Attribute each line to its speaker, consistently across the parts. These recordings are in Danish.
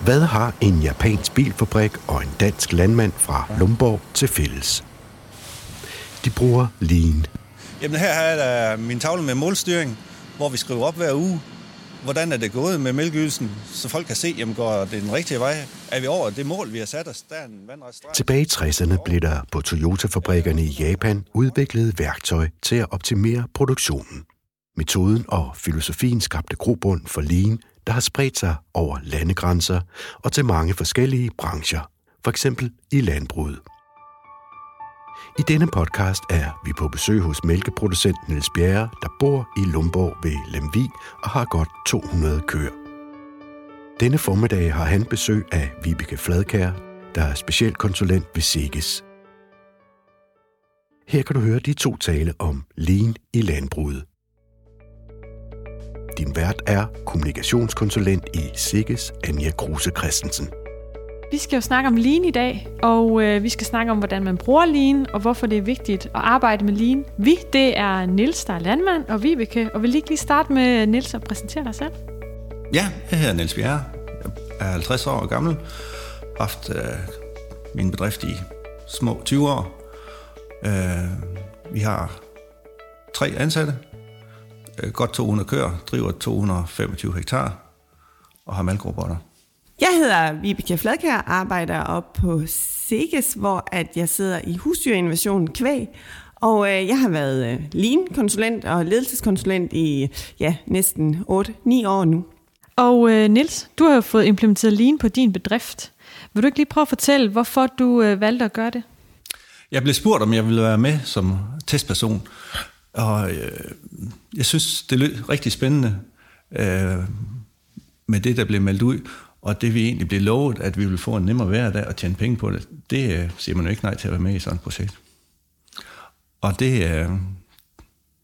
Speaker 1: Hvad har en japansk bilfabrik og en dansk landmand fra Lumborg til fælles? De bruger lean.
Speaker 2: Jamen her er der min tavle med målstyring, hvor vi skriver op hver uge, hvordan er det gået med mælkeydelsen, så folk kan se, jamen går det den rigtige vej? Er vi over det mål, vi har sat os? Der er en vandret.
Speaker 1: Tilbage i 60'erne blev der på Toyota-fabrikkerne i Japan udviklet værktøj til at optimere produktionen. Metoden og filosofien skabte grobund for lean, der har spredt sig over landegrænser og til mange forskellige brancher, for eksempel i landbruget. I denne podcast er vi på besøg hos mælkeproducent Niels Bjerre, der bor i Lumborg ved Lemvi og har godt 200 køer. Denne formiddag har han besøg af Vibeke Fladkær, der er specialkonsulent ved Siges. Her kan du høre de to tale om lean i landbruget. Din vært er kommunikationskonsulent i Siges, Anja Kruse Christensen.
Speaker 3: Vi skal jo snakke om lean i dag, og øh, vi skal snakke om, hvordan man bruger lean, og hvorfor det er vigtigt at arbejde med lean. Vi, det er Nils der er landmand, og Vibeke, og vil lige lige starte med Nils og præsentere dig selv?
Speaker 2: Ja, jeg hedder Niels Bjerre. Jeg er 50 år gammel. Har haft øh, min bedrift i små 20 år. Øh, vi har tre ansatte, godt 200 køer, driver 225 hektar og har malkrobotter.
Speaker 4: Jeg hedder Vibeke Fladkær, arbejder op på Seges, hvor at jeg sidder i husdyrinnovation kvæg. Og øh, jeg har været øh, lean-konsulent og ledelseskonsulent i ja, næsten 8-9 år nu.
Speaker 3: Og øh, Nils, du har jo fået implementeret lean på din bedrift. Vil du ikke lige prøve at fortælle, hvorfor du øh, valgte at gøre det?
Speaker 2: Jeg blev spurgt, om jeg ville være med som testperson. Og øh, jeg synes, det lød rigtig spændende øh, med det, der blev meldt ud. Og det vi egentlig blev lovet, at vi ville få en nemmere hverdag og tjene penge på det, det øh, siger man jo ikke nej til at være med i sådan et projekt. Og det øh,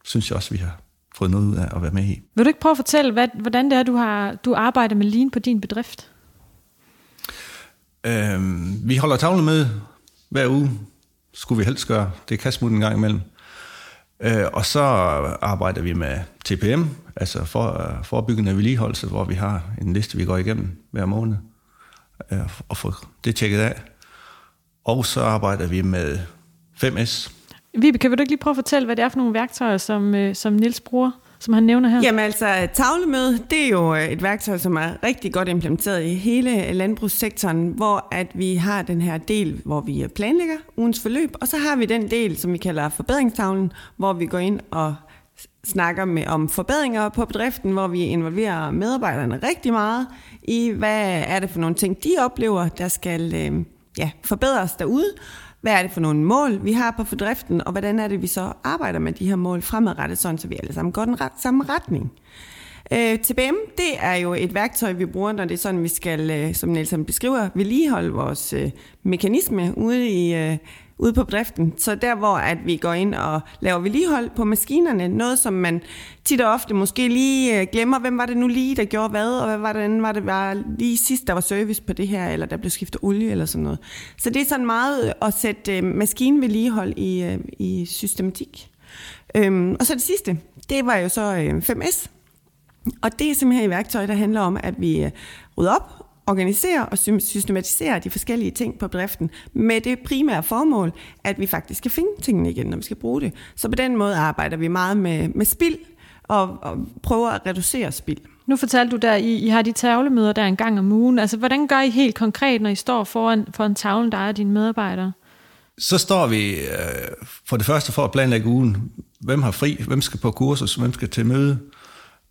Speaker 2: synes jeg også, vi har fået noget ud af at være med i.
Speaker 3: Vil du ikke prøve at fortælle, hvad, hvordan det er, du har du arbejder med Lean på din bedrift?
Speaker 2: Øh, vi holder tavlemøde hver uge, skulle vi helst gøre. Det kan smutte en gang imellem. Øh, og så arbejder vi med TPM, altså for, forebyggende vedligeholdelse, hvor vi har en liste, vi går igennem hver måned øh, og får det tjekket af. Og så arbejder vi med 5S.
Speaker 3: Vibeke, kan du ikke lige prøve at fortælle, hvad det er for nogle værktøjer, som, øh, som Nils bruger? Som han nævner her?
Speaker 4: Jamen altså, tavlemøde, det er jo øh, et værktøj, som er rigtig godt implementeret i hele landbrugssektoren, hvor at vi har den her del, hvor vi øh, planlægger ugens forløb, og så har vi den del, som vi kalder forbedringstavlen, hvor vi går ind og snakker med om forbedringer på bedriften, hvor vi involverer medarbejderne rigtig meget i, hvad er det for nogle ting, de oplever, der skal øh, ja, forbedres derude, hvad er det for nogle mål, vi har på fordriften, og hvordan er det, vi så arbejder med de her mål fremadrettet, sådan så vi alle sammen går den ret, samme retning. Øh, TBM, det er jo et værktøj, vi bruger, når det er sådan, vi skal, øh, som Nelson beskriver, vedligeholde vores øh, mekanisme ude i, øh, ude på bedriften. Så der, hvor at vi går ind og laver vedligehold på maskinerne, noget som man tit og ofte måske lige øh, glemmer, hvem var det nu lige, der gjorde hvad, og hvad var det, var det var lige sidst, der var service på det her, eller der blev skiftet olie eller sådan noget. Så det er sådan meget at sætte øh, maskinvedligehold i, øh, i systematik. Øhm, og så det sidste, det var jo så 5S. Og det er simpelthen et værktøj, der handler om, at vi rydder op organisere og systematisere de forskellige ting på bedriften med det primære formål, at vi faktisk skal finde tingene igen, når vi skal bruge det. Så på den måde arbejder vi meget med, med spild og, og prøver at reducere spild.
Speaker 3: Nu fortalte du der, I, I har de tavlemøder der en gang om ugen. Altså, hvordan gør I helt konkret, når I står foran for en tavle, der er dine medarbejdere?
Speaker 2: Så står vi øh, for det første for at planlægge ugen. Hvem har fri? Hvem skal på kursus? Hvem skal til møde?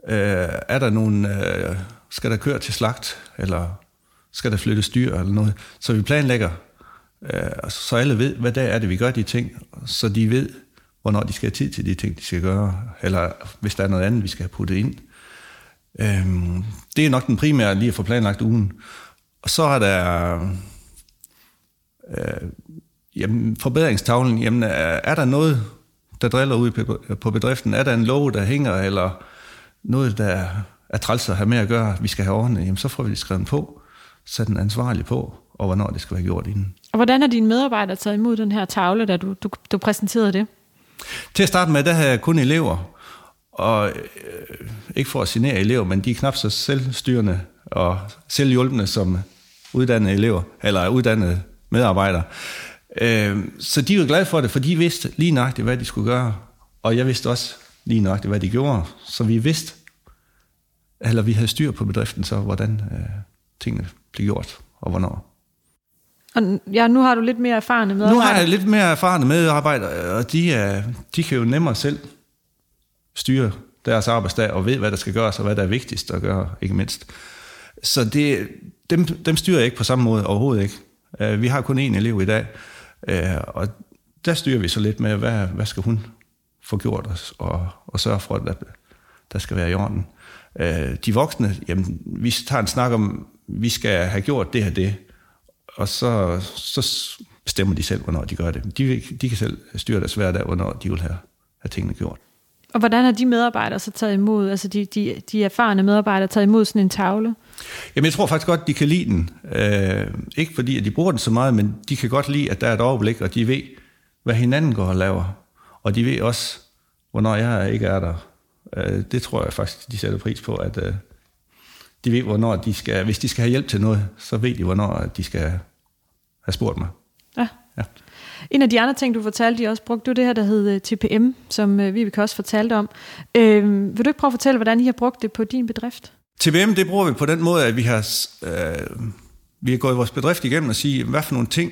Speaker 2: Øh, er der nogen... Øh, skal der køre til slagt? Eller skal der flyttes dyr eller noget. Så vi planlægger, øh, altså, så alle ved, hvad der er det, vi gør de ting, så de ved, hvornår de skal have tid til de ting, de skal gøre, eller hvis der er noget andet, vi skal have puttet ind. Øh, det er nok den primære, lige at få planlagt ugen. Og så er der øh, jamen, forbedringstavlen. Jamen, er, er der noget, der driller ud på bedriften? Er der en lov, der hænger, eller noget, der er træls at have med at gøre, vi skal have ordnet, jamen så får vi det skrevet på sat en ansvarlig på, og hvornår det skal være gjort inden.
Speaker 3: Og hvordan har dine medarbejdere taget imod den her tavle, da du, du, du præsenterede det?
Speaker 2: Til at starte med, der havde jeg kun elever, Og øh, ikke for at signere elever, men de er knap så selvstyrende og selvhjulpende som uddannede elever, eller uddannede medarbejdere. Øh, så de var glade for det, for de vidste lige nøjagtigt, hvad de skulle gøre. Og jeg vidste også lige nøjagtigt, hvad de gjorde. Så vi vidste, eller vi havde styr på bedriften, så hvordan øh, tingene blev gjort, og hvornår.
Speaker 3: Og ja, nu har du lidt mere erfarne medarbejdere.
Speaker 2: Nu har jeg lidt mere erfarne medarbejdere, og de, er, de kan jo nemmere selv styre deres arbejdsdag og ved, hvad der skal gøres, og hvad der er vigtigst at gøre, ikke mindst. Så det, dem, dem styrer jeg ikke på samme måde overhovedet ikke. Uh, vi har kun én elev i dag, uh, og der styrer vi så lidt med, hvad, hvad skal hun få gjort, og, og, og sørge for, at der skal være i orden. Uh, de voksne, jamen, vi tager en snak om, vi skal have gjort det her det, og så, så bestemmer de selv, hvornår de gør det. De, de kan selv styre deres hverdag, hvornår de vil have, have tingene gjort.
Speaker 3: Og hvordan har de medarbejdere så taget imod, altså de, de, de erfarne medarbejdere taget imod sådan en tavle?
Speaker 2: Jamen jeg tror faktisk godt, de kan lide den. Øh, ikke fordi, at de bruger den så meget, men de kan godt lide, at der er et overblik, og de ved, hvad hinanden går og laver. Og de ved også, hvornår jeg ikke er der. Øh, det tror jeg faktisk, de sætter pris på, at øh, de ved, hvornår de skal, hvis de skal have hjælp til noget, så ved de, hvornår de skal have spurgt mig.
Speaker 3: Ja. ja. En af de andre ting, du fortalte, de også brugte du det her, der hed øh, TPM, som øh, vi også fortalte om. Øh, vil du ikke prøve at fortælle, hvordan I har brugt det på din bedrift?
Speaker 2: TPM, det bruger vi på den måde, at vi har, øh, vi har gået vores bedrift igennem og sige, hvad for nogle ting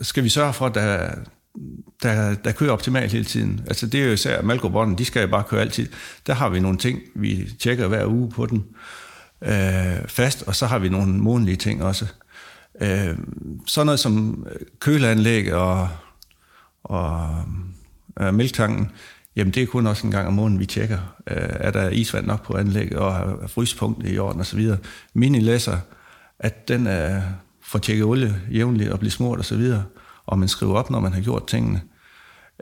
Speaker 2: skal vi sørge for, der, der, der kører optimalt hele tiden. Altså det er jo især malkobånden, de skal jo bare køre altid. Der har vi nogle ting, vi tjekker hver uge på den øh, fast, og så har vi nogle månedlige ting også. Øh, sådan noget som køleanlæg og, og øh, mælktanken, jamen det er kun også en gang om måneden, vi tjekker. Øh, er der isvand nok på anlægget, og er fryspunktet i orden osv. Minilæsser, at den er får tjekket olie jævnligt og bliver smurt osv., og, og man skriver op, når man har gjort tingene.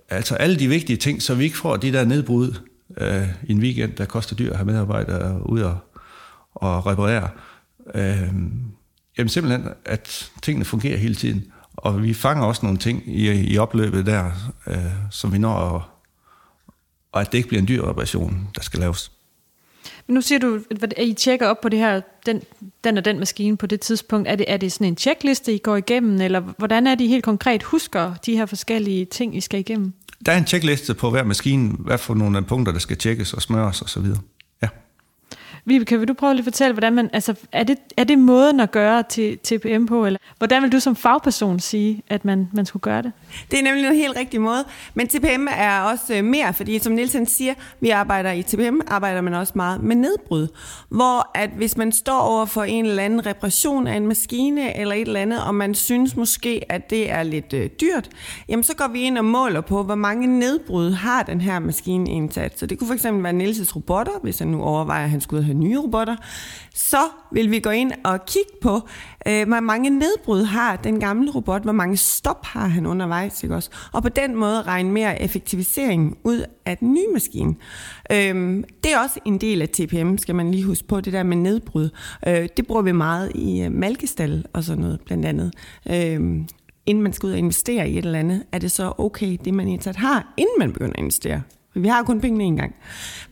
Speaker 2: Altså alle de vigtige ting, så vi ikke får de der nedbrud øh, i en weekend, der koster dyr at have medarbejdere ud og, og reparere. Øh, Jamen simpelthen, at tingene fungerer hele tiden. Og vi fanger også nogle ting i, i opløbet der, øh, som vi når, og, og at det ikke bliver en dyr reparation, der skal laves.
Speaker 3: Nu siger du, at I tjekker op på det her, den, den og den maskine på det tidspunkt. Er det, er det sådan en checkliste, I går igennem, eller hvordan er det helt konkret husker de her forskellige ting, I skal igennem?
Speaker 2: Der er en checkliste på hver maskine, hvad for nogle punkter, der skal tjekkes og smøres osv.
Speaker 3: Vibeke, vil du prøve at fortælle, hvordan man, altså, er det, er det måden at gøre til TPM på, eller hvordan vil du som fagperson sige, at man, man skulle gøre det?
Speaker 4: Det er nemlig en helt rigtig måde, men TPM er også øh, mere, fordi som Nielsen siger, vi arbejder i TPM, arbejder man også meget med nedbrud, hvor at hvis man står over for en eller anden repression af en maskine eller et eller andet, og man synes måske, at det er lidt øh, dyrt, jamen så går vi ind og måler på, hvor mange nedbrud har den her maskine indsat. Så det kunne fx være Nielses robotter, hvis han nu overvejer, at han skulle have nye robotter, så vil vi gå ind og kigge på, øh, hvor mange nedbrud har den gamle robot, hvor mange stop har han undervejs, ikke også? og på den måde regne mere effektivisering ud af den nye maskine. Øh, det er også en del af TPM, skal man lige huske på, det der med nedbrud. Øh, det bruger vi meget i øh, malkestal og sådan noget, blandt andet. Øh, inden man skal ud og investere i et eller andet, er det så okay, det man indsat har, inden man begynder at investere vi har kun pengene en gang.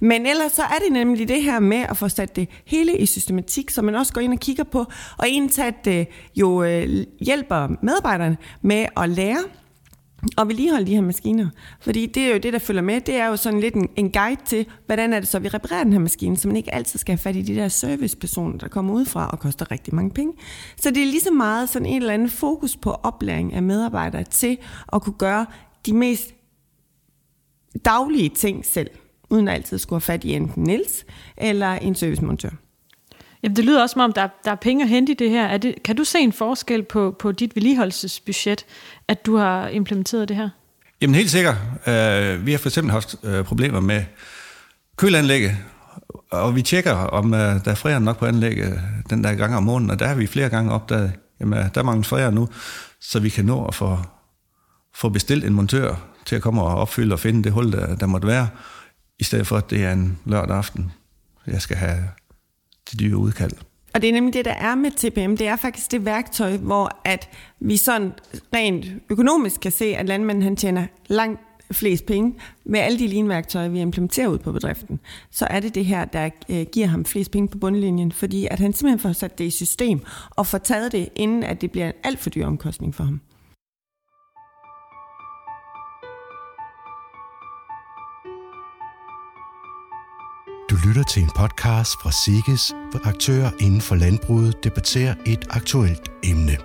Speaker 4: Men ellers så er det nemlig det her med at få sat det hele i systematik, så man også går ind og kigger på, og indsat det jo øh, hjælper medarbejderne med at lære og vedligeholde de her maskiner. Fordi det er jo det, der følger med. Det er jo sådan lidt en, en guide til, hvordan er det så, vi reparerer den her maskine, så man ikke altid skal have fat i de der servicepersoner, der kommer udefra og koster rigtig mange penge. Så det er lige så meget sådan en eller anden fokus på oplæring af medarbejdere til at kunne gøre de mest daglige ting selv, uden at altid skulle have fat i enten Niels eller en servicemontør.
Speaker 3: Jamen, det lyder også som om, der, der er penge at hente i det her. Er det, kan du se en forskel på, på dit vedligeholdelsesbudget, at du har implementeret det her?
Speaker 2: Jamen helt sikkert. Uh, vi har for eksempel haft uh, problemer med kølanlægget, og vi tjekker, om uh, der er frære nok på anlægget den der gang om måneden, og der har vi flere gange opdaget, at der er mange frære nu, så vi kan nå at få, få bestilt en montør til at komme og opfylde og finde det hul, der, der måtte være, i stedet for, at det er en lørdag aften, jeg skal have de dyre udkald.
Speaker 4: Og det er nemlig det, der er med TPM. Det er faktisk det værktøj, hvor at vi sådan rent økonomisk kan se, at landmanden han tjener langt flest penge med alle de linværktøjer, vi implementerer ud på bedriften, så er det det her, der øh, giver ham flest penge på bundlinjen, fordi at han simpelthen får sat det i system og får taget det, inden at det bliver en alt for dyr omkostning for ham.
Speaker 1: Lytter til en podcast fra Siges, hvor aktører inden for landbruget debatterer et aktuelt emne.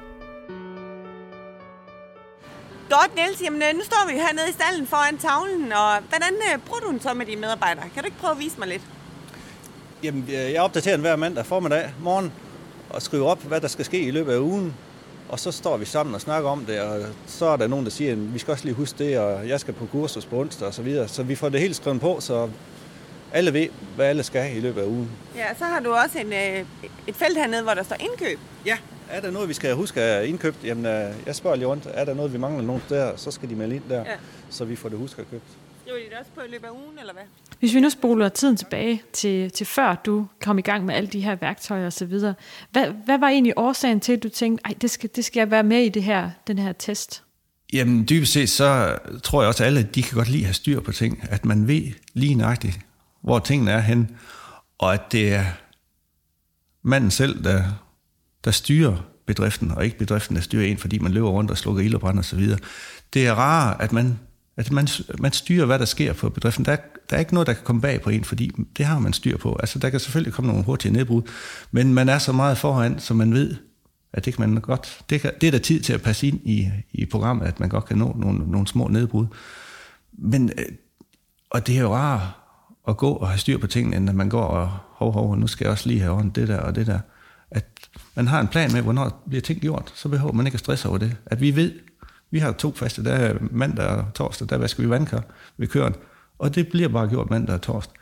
Speaker 4: Godt, Niels. Jamen, øh, nu står vi hernede i stallen foran tavlen, og hvordan øh, bruger du den så med dine medarbejdere? Kan du ikke prøve at vise mig lidt?
Speaker 2: Jamen, jeg opdaterer den hver mandag formiddag, morgen, og skriver op, hvad der skal ske i løbet af ugen. Og så står vi sammen og snakker om det, og så er der nogen, der siger, at vi skal også lige huske det, og jeg skal på kursus på onsdag og så videre. Så vi får det helt skrevet på, så alle ved, hvad alle skal i løbet af ugen.
Speaker 4: Ja, så har du også en, øh, et felt hernede, hvor der står indkøb.
Speaker 2: Ja, er der noget, vi skal huske at indkøbt? Jamen, øh, jeg spørger lige rundt. Er der noget, vi mangler nogen der, så skal de melde ind der,
Speaker 4: Ja.
Speaker 2: så vi får det husket at købt.
Speaker 4: Skriver de det også på i løbet af ugen, eller hvad?
Speaker 3: Hvis vi nu spoler tiden tilbage til, til før du kom i gang med alle de her værktøjer osv., hvad, hvad var egentlig årsagen til, at du tænkte, at det skal, det skal jeg være med i det her, den her test?
Speaker 2: Jamen, dybest set, så tror jeg også, at alle de kan godt lide at have styr på ting. At man ved lige nøjagtigt, hvor tingene er hen, og at det er manden selv, der, der styrer bedriften, og ikke bedriften, der styrer en, fordi man løber rundt og slukker ild og brand og så videre. Det er rart, at man, at man, man styrer, hvad der sker på bedriften. Der, der er ikke noget, der kan komme bag på en, fordi det har man styr på. Altså, der kan selvfølgelig komme nogle hurtige nedbrud, men man er så meget foran, så man ved, at det kan man godt, det, kan, det er der tid til at passe ind i, i programmet, at man godt kan nå nogle, nogle små nedbrud. Men, øh, og det er jo rart at gå og have styr på tingene, end at man går og, hov, hov, nu skal jeg også lige have ordnet det der og det der. At man har en plan med, hvornår bliver ting gjort, så behøver man ikke at stresse over det. At vi ved, vi har to faste dage, mandag og torsdag, der vasker vi vandkar ved køren, og det bliver bare gjort mandag og torsdag.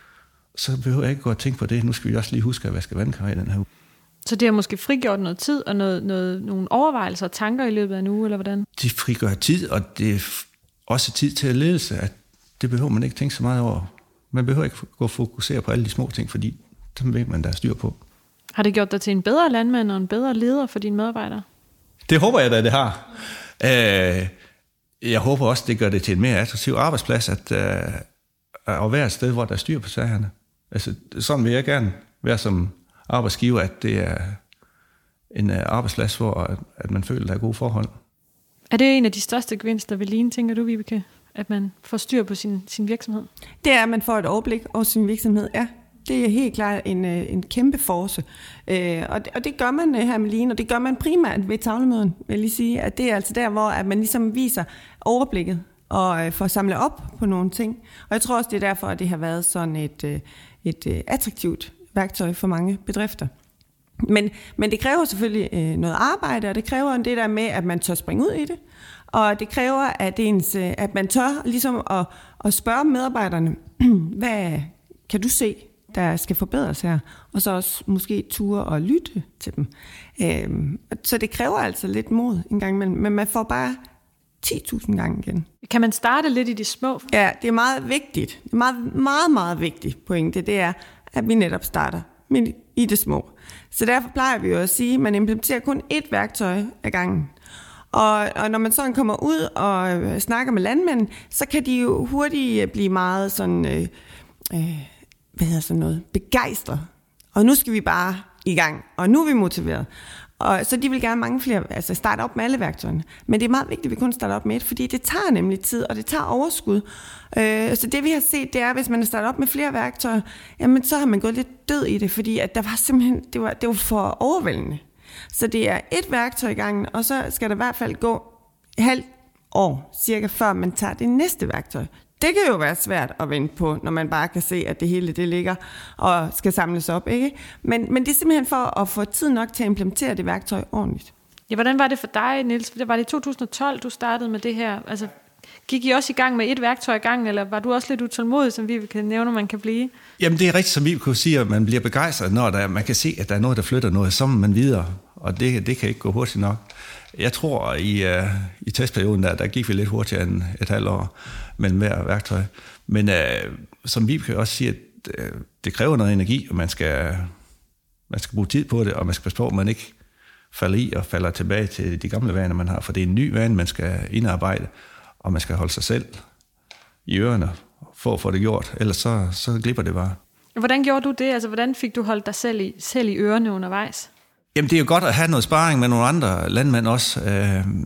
Speaker 2: Så behøver jeg ikke gå og tænke på det. Nu skal vi også lige huske at vaske vandkar i den her uge.
Speaker 3: Så det har måske frigjort noget tid og noget, noget, nogle overvejelser og tanker i løbet af en uge, eller hvordan?
Speaker 2: det frigør tid, og det er også tid til at ledelse, at det behøver man ikke tænke så meget over. Man behøver ikke gå og fokusere på alle de små ting, fordi dem ved man, der er styr på.
Speaker 3: Har det gjort dig til en bedre landmand og en bedre leder for dine medarbejdere?
Speaker 2: Det håber jeg da, det har. Øh, jeg håber også, det gør det til en mere attraktiv arbejdsplads, at, øh, at være et sted, hvor der er styr på sagerne. Altså, sådan vil jeg gerne være som arbejdsgiver, at det er en øh, arbejdsplads, hvor at, at man føler, der er gode forhold.
Speaker 3: Er det en af de største gevinster ved Lean, tænker du, Vibeke? At man får styr på sin, sin virksomhed?
Speaker 4: Det er, at man får et overblik over sin virksomhed, ja. Det er helt klart en, øh, en kæmpe force. Øh, og, det, og det gør man øh, her med Line, og det gør man primært ved tavlemøden, vil jeg lige sige. At det er altså der, hvor at man ligesom viser overblikket og øh, får samlet op på nogle ting. Og jeg tror også, det er derfor, at det har været sådan et, øh, et øh, attraktivt værktøj for mange bedrifter. Men, men det kræver selvfølgelig øh, noget arbejde, og det kræver det der med, at man tør springe ud i det. Og det kræver, at, ens, øh, at man tør ligesom at, at spørge medarbejderne, hvad kan du se, der skal forbedres her? Og så også måske ture og lytte til dem. Øhm, så det kræver altså lidt mod en gang imellem, men man får bare 10.000 gange igen.
Speaker 3: Kan man starte lidt i de små?
Speaker 4: Ja, det er meget vigtigt. Det er meget, meget, meget vigtigt pointe, det er, at vi netop starter med i det små. Så derfor plejer vi jo at sige, at man implementerer kun ét værktøj ad gangen. Og, og når man sådan kommer ud og øh, snakker med landmænd, så kan de jo hurtigt øh, blive meget sådan, øh, øh, hvad hedder sådan noget, begejstret. Og nu skal vi bare i gang, og nu er vi motiveret. Og så de vil gerne mange flere, altså starte op med alle værktøjerne. Men det er meget vigtigt, at vi kun starter op med et, fordi det tager nemlig tid, og det tager overskud. Øh, så det vi har set, det er, at hvis man har startet op med flere værktøjer, jamen så har man gået lidt død i det, fordi at der var simpelthen, det var, det var for overvældende. Så det er et værktøj i gangen, og så skal der i hvert fald gå halvt år, cirka før man tager det næste værktøj. Det kan jo være svært at vente på, når man bare kan se, at det hele det ligger og skal samles op. Ikke? Men, men det er simpelthen for at få tid nok til at implementere det værktøj ordentligt.
Speaker 3: Ja, hvordan var det for dig, Niels? Det var det i 2012, du startede med det her? Altså, gik I også i gang med et værktøj i gang, eller var du også lidt utålmodig, som vi kan nævne, man kan blive?
Speaker 2: Jamen det er rigtigt, som vi kunne sige, at man bliver begejstret, når der, man kan se, at der er noget, der flytter noget, så man videre, og det, det kan ikke gå hurtigt nok. Jeg tror, i, uh, i testperioden der, der gik vi lidt hurtigere end et halvt år mellem hver værktøj. Men uh, som vi kan også sige, at uh, det kræver noget energi, og man skal, man skal bruge tid på det, og man skal passe på, at man ikke falder i og falder tilbage til de gamle vaner, man har, for det er en ny vane, man skal indarbejde, og man skal holde sig selv i ørerne for at få det gjort, ellers så, så glipper det bare.
Speaker 3: Hvordan gjorde du det? Altså, hvordan fik du holdt dig selv i, selv i ørerne undervejs?
Speaker 2: Jamen, det er jo godt at have noget sparring med nogle andre landmænd også. Øh,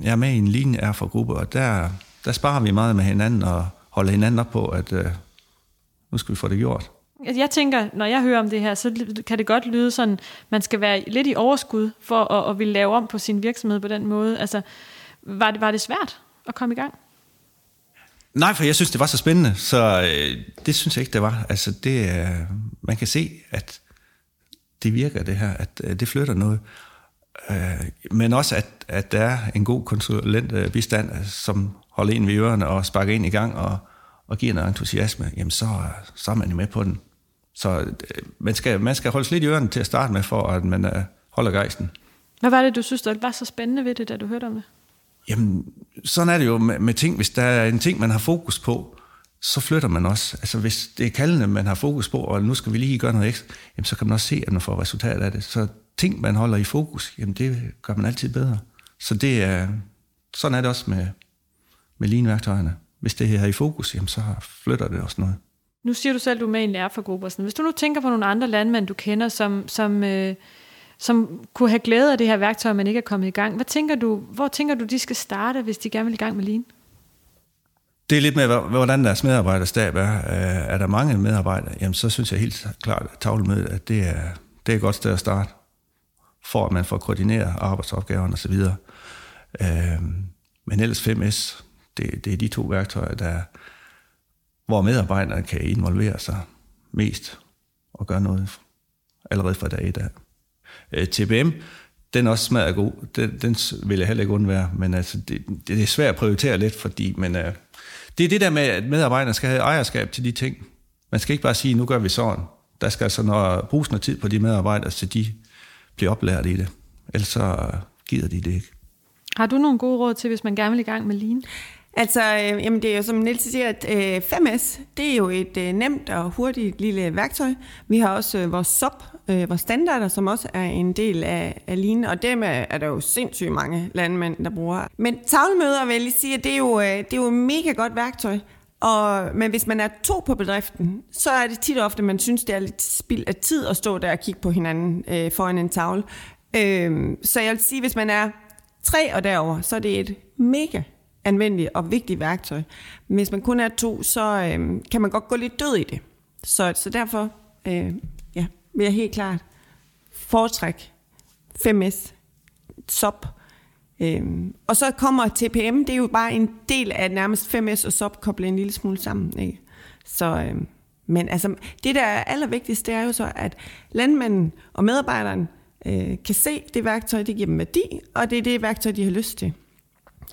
Speaker 2: jeg er med i en linje er for gruppe, og der, der sparer vi meget med hinanden og holder hinanden op på, at øh, nu skal vi få det gjort.
Speaker 3: Altså, jeg tænker, når jeg hører om det her, så kan det godt lyde sådan, man skal være lidt i overskud for at, at ville lave om på sin virksomhed på den måde. Altså, var det, var det svært at komme i gang?
Speaker 2: Nej, for jeg synes, det var så spændende, så øh, det synes jeg ikke, det var. Altså, det, øh, man kan se, at det virker, det her, at øh, det flytter noget. Øh, men også, at, at der er en god konsulentbistand, øh, som holder en ved ørerne og sparker ind i gang og, og giver noget entusiasme, jamen så, så er man jo med på den. Så øh, man skal, man skal holde lidt i ørerne til at starte med, for at man øh, holder gejsten.
Speaker 3: Hvad var det, du synes, der var så spændende ved det, da du hørte om det?
Speaker 2: Jamen, sådan er det jo med, med ting. Hvis der er en ting, man har fokus på, så flytter man også. Altså hvis det er kaldende, man har fokus på, og nu skal vi lige gøre noget ekstra, jamen, så kan man også se, at man får resultat af det. Så ting, man holder i fokus, jamen det gør man altid bedre. Så det er, sådan er det også med, med linværktøjerne. Hvis det her er i fokus, jamen så flytter det også noget.
Speaker 3: Nu siger du selv, at du er med i en lærerforgruppe. Hvis du nu tænker på nogle andre landmænd, du kender, som, som øh, som kunne have glæde af det her værktøj, men ikke er kommet i gang. Hvad tænker du, hvor tænker du, de skal starte, hvis de gerne vil i gang med Lean?
Speaker 2: Det er lidt med, hvordan deres medarbejderstab er. Øh, er der mange medarbejdere, jamen så synes jeg helt klart, at tavlemødet, at det er, det er et godt sted at starte, for at man får koordineret arbejdsopgaverne osv. Øh, men ellers 5S, det, det er de to værktøjer, der, hvor medarbejderne kan involvere sig mest og gøre noget allerede fra dag et af. Øh, TBM, den er også smadret god. Den, den vil jeg heller ikke undvære, men altså, det, det er svært at prioritere lidt, fordi men, uh, det er det der med, at medarbejderne skal have ejerskab til de ting. Man skal ikke bare sige, nu gør vi sådan. Der skal altså noget, bruges noget tid på de medarbejdere, så de bliver oplært i det. Ellers så gider de det ikke.
Speaker 3: Har du nogle gode råd til, hvis man gerne vil i gang med Lean?
Speaker 4: Altså, øh, jamen det er jo som Niels siger, at øh, 5S, det er jo et øh, nemt og hurtigt lille værktøj. Vi har også øh, vores SOP, øh, vores standarder, som også er en del af, af Lean, og dem er, er der jo sindssygt mange landmænd, der bruger. Men tavlemøder vil jeg lige sige, at det er jo, øh, det er jo et mega godt værktøj. Og, men hvis man er to på bedriften, så er det tit og ofte, man synes, det er lidt spild af tid at stå der og kigge på hinanden øh, foran en tavle. Øh, så jeg vil sige, hvis man er tre og derover, så er det et mega anvendeligt og vigtigt værktøj. Men hvis man kun er to, så øh, kan man godt gå lidt død i det. Så, så derfor øh, ja, vil jeg helt klart foretrække 5S, SOP. Øh, og så kommer TPM, det er jo bare en del af nærmest 5S og SOP koblet en lille smule sammen. Ikke? Så, øh, men altså, det der er allervigtigst, det er jo så, at landmanden og medarbejderen øh, kan se det værktøj, det giver dem værdi, og det er det værktøj, de har lyst til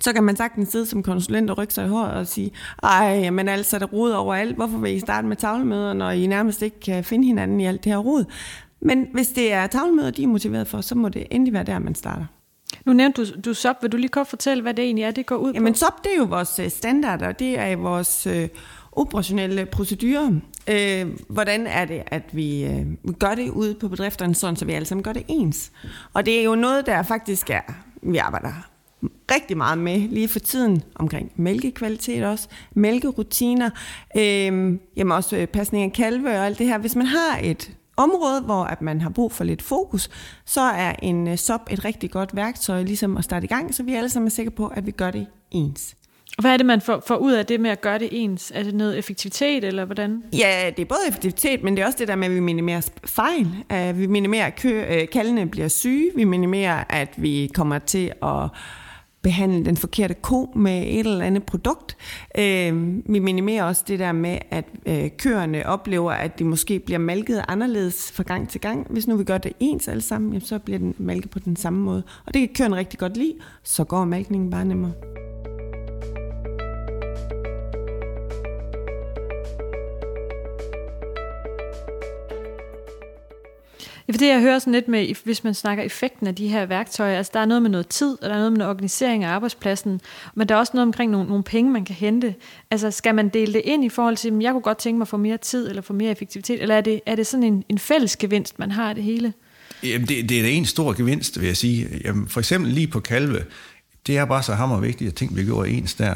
Speaker 4: så kan man sagtens sidde som konsulent og rykke sig i håret og sige, ej, men altså, der rod overalt. Hvorfor vil I starte med tavlemøder, når I nærmest ikke kan finde hinanden i alt det her rod? Men hvis det er tavlemøder, de er motiveret for, så må det endelig være der, man starter.
Speaker 3: Nu nævnte du, du SOP. Vil du lige kort fortælle, hvad det egentlig er, det går ud på?
Speaker 4: Jamen SOP, det er jo vores øh, standarder. Det er vores øh, operationelle procedurer. Øh, hvordan er det, at vi øh, gør det ude på bedrifterne, sådan så vi alle sammen gør det ens? Og det er jo noget, der faktisk er, vi arbejder rigtig meget med lige for tiden omkring mælkekvalitet også, mælkerutiner, øh, jamen også øh, pasning af kalve og alt det her. Hvis man har et område, hvor at man har brug for lidt fokus, så er en uh, SOP et rigtig godt værktøj ligesom at starte i gang, så vi alle sammen er sikre på, at vi gør det ens.
Speaker 3: Og hvad er det, man får, får ud af det med at gøre det ens? Er det noget effektivitet, eller hvordan?
Speaker 4: Ja, det er både effektivitet, men det er også det der med, at vi minimerer fejl. Uh, vi minimerer, at kø, kaldene bliver syge. Vi minimerer, at vi kommer til at behandle den forkerte ko med et eller andet produkt. Øh, vi minimerer også det der med, at øh, køerne oplever, at de måske bliver malket anderledes fra gang til gang. Hvis nu vi gør det ens alle sammen, jamen, så bliver den malket på den samme måde. Og det kan køerne rigtig godt lide, så går malkningen bare nemmere.
Speaker 3: Ja, for det jeg hører sådan lidt med, hvis man snakker effekten af de her værktøjer, altså der er noget med noget tid, og der er noget med noget organisering af arbejdspladsen, men der er også noget omkring nogle, nogle penge, man kan hente. Altså skal man dele det ind i forhold til, jeg kunne godt tænke mig at få mere tid, eller få mere effektivitet, eller er det, er det sådan en, en fælles gevinst, man har af det hele?
Speaker 2: Jamen det, det er en stor gevinst, vil jeg sige. Jamen, for eksempel lige på kalve, det er bare så hammer vigtigt, at ting vi gjorde ens der.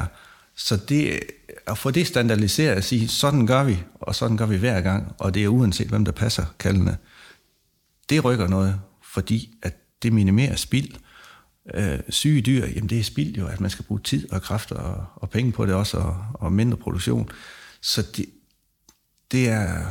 Speaker 2: Så det, at få det standardiseret og sige, sådan gør vi, og sådan gør vi hver gang, og det er uanset, hvem der passer kaldene, det rykker noget, fordi at det minimerer spild. Øh, syge dyr, jamen det er spild jo, at man skal bruge tid og kræfter og, og penge på det også, og, og mindre produktion. Så det, det er,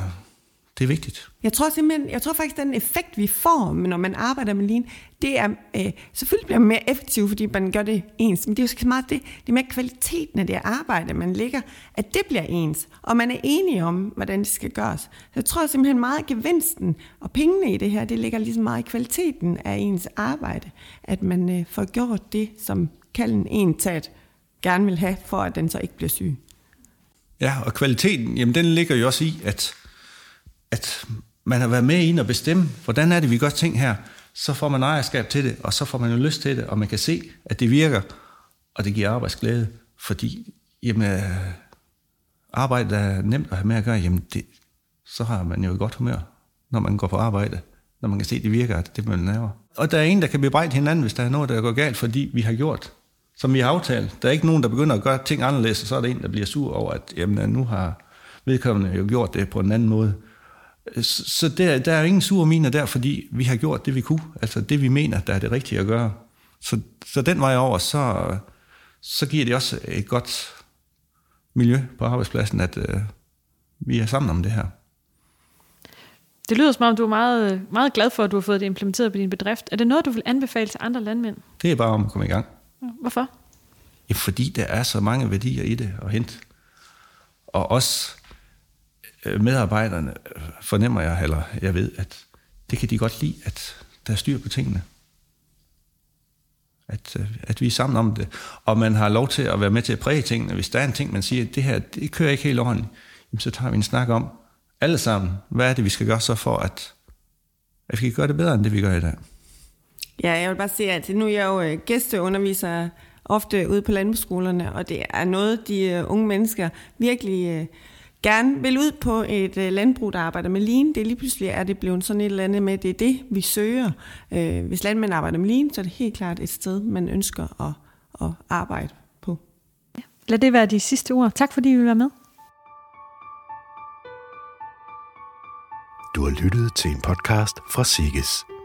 Speaker 2: det er vigtigt.
Speaker 4: Jeg tror simpelthen, jeg tror faktisk, den effekt, vi får, når man arbejder med lean, det er, øh, selvfølgelig bliver man mere effektiv, fordi man gør det ens, men det er jo så meget det, det er mere kvaliteten af det arbejde, man ligger, at det bliver ens, og man er enige om, hvordan det skal gøres. Så jeg tror simpelthen meget, at gevinsten og pengene i det her, det ligger ligesom meget i kvaliteten af ens arbejde, at man øh, får gjort det, som kalden en taget gerne vil have, for at den så ikke bliver syg.
Speaker 2: Ja, og kvaliteten, jamen den ligger jo også i, at at man har været med ind og bestemme, hvordan er det, vi gør ting her, så får man ejerskab til det, og så får man jo lyst til det, og man kan se, at det virker, og det giver arbejdsglæde, fordi jamen, øh, arbejde er nemt at have med at gøre, jamen det, så har man jo et godt humør, når man går på arbejde, når man kan se, at det virker, at det man laver. Og der er en, der kan bebrejde hinanden, hvis der er noget, der går galt, fordi vi har gjort, som vi har aftalt. Der er ikke nogen, der begynder at gøre ting anderledes, og så er der en, der bliver sur over, at jamen, nu har vedkommende jo gjort det på en anden måde. Så der, der er ingen sure miner der, fordi vi har gjort det, vi kunne. Altså det, vi mener, der er det rigtige at gøre. Så, så den vej over, så, så giver det også et godt miljø på arbejdspladsen, at øh, vi er sammen om det her.
Speaker 3: Det lyder som om, du er meget, meget glad for, at du har fået det implementeret på din bedrift. Er det noget, du vil anbefale til andre landmænd?
Speaker 2: Det er bare om at komme i gang.
Speaker 3: Hvorfor?
Speaker 2: Ja, fordi der er så mange værdier i det at hente. Og også Øh, medarbejderne fornemmer jeg, eller jeg ved, at det kan de godt lide, at der er styr på tingene. At, øh, at vi er sammen om det. Og man har lov til at være med til at præge tingene. Hvis der er en ting, man siger, at det her, det kører ikke helt ordentligt, så tager vi en snak om, alle sammen, hvad er det, vi skal gøre så for, at, at vi kan gøre det bedre, end det vi gør i dag.
Speaker 4: Ja, jeg vil bare sige, at nu er jeg jo øh, gæsteunderviser ofte ude på landbrugsskolerne, og det er noget, de unge mennesker virkelig gerne vil ud på et øh, landbrug, der arbejder med lean. Det er lige pludselig er det blevet sådan et eller andet med, det er det, vi søger. Øh, hvis landmænd arbejder med lean, så er det helt klart et sted, man ønsker at, at arbejde på.
Speaker 3: Lad det være de sidste ord. Tak fordi I vil være med.
Speaker 1: Du har lyttet til en podcast fra Siges.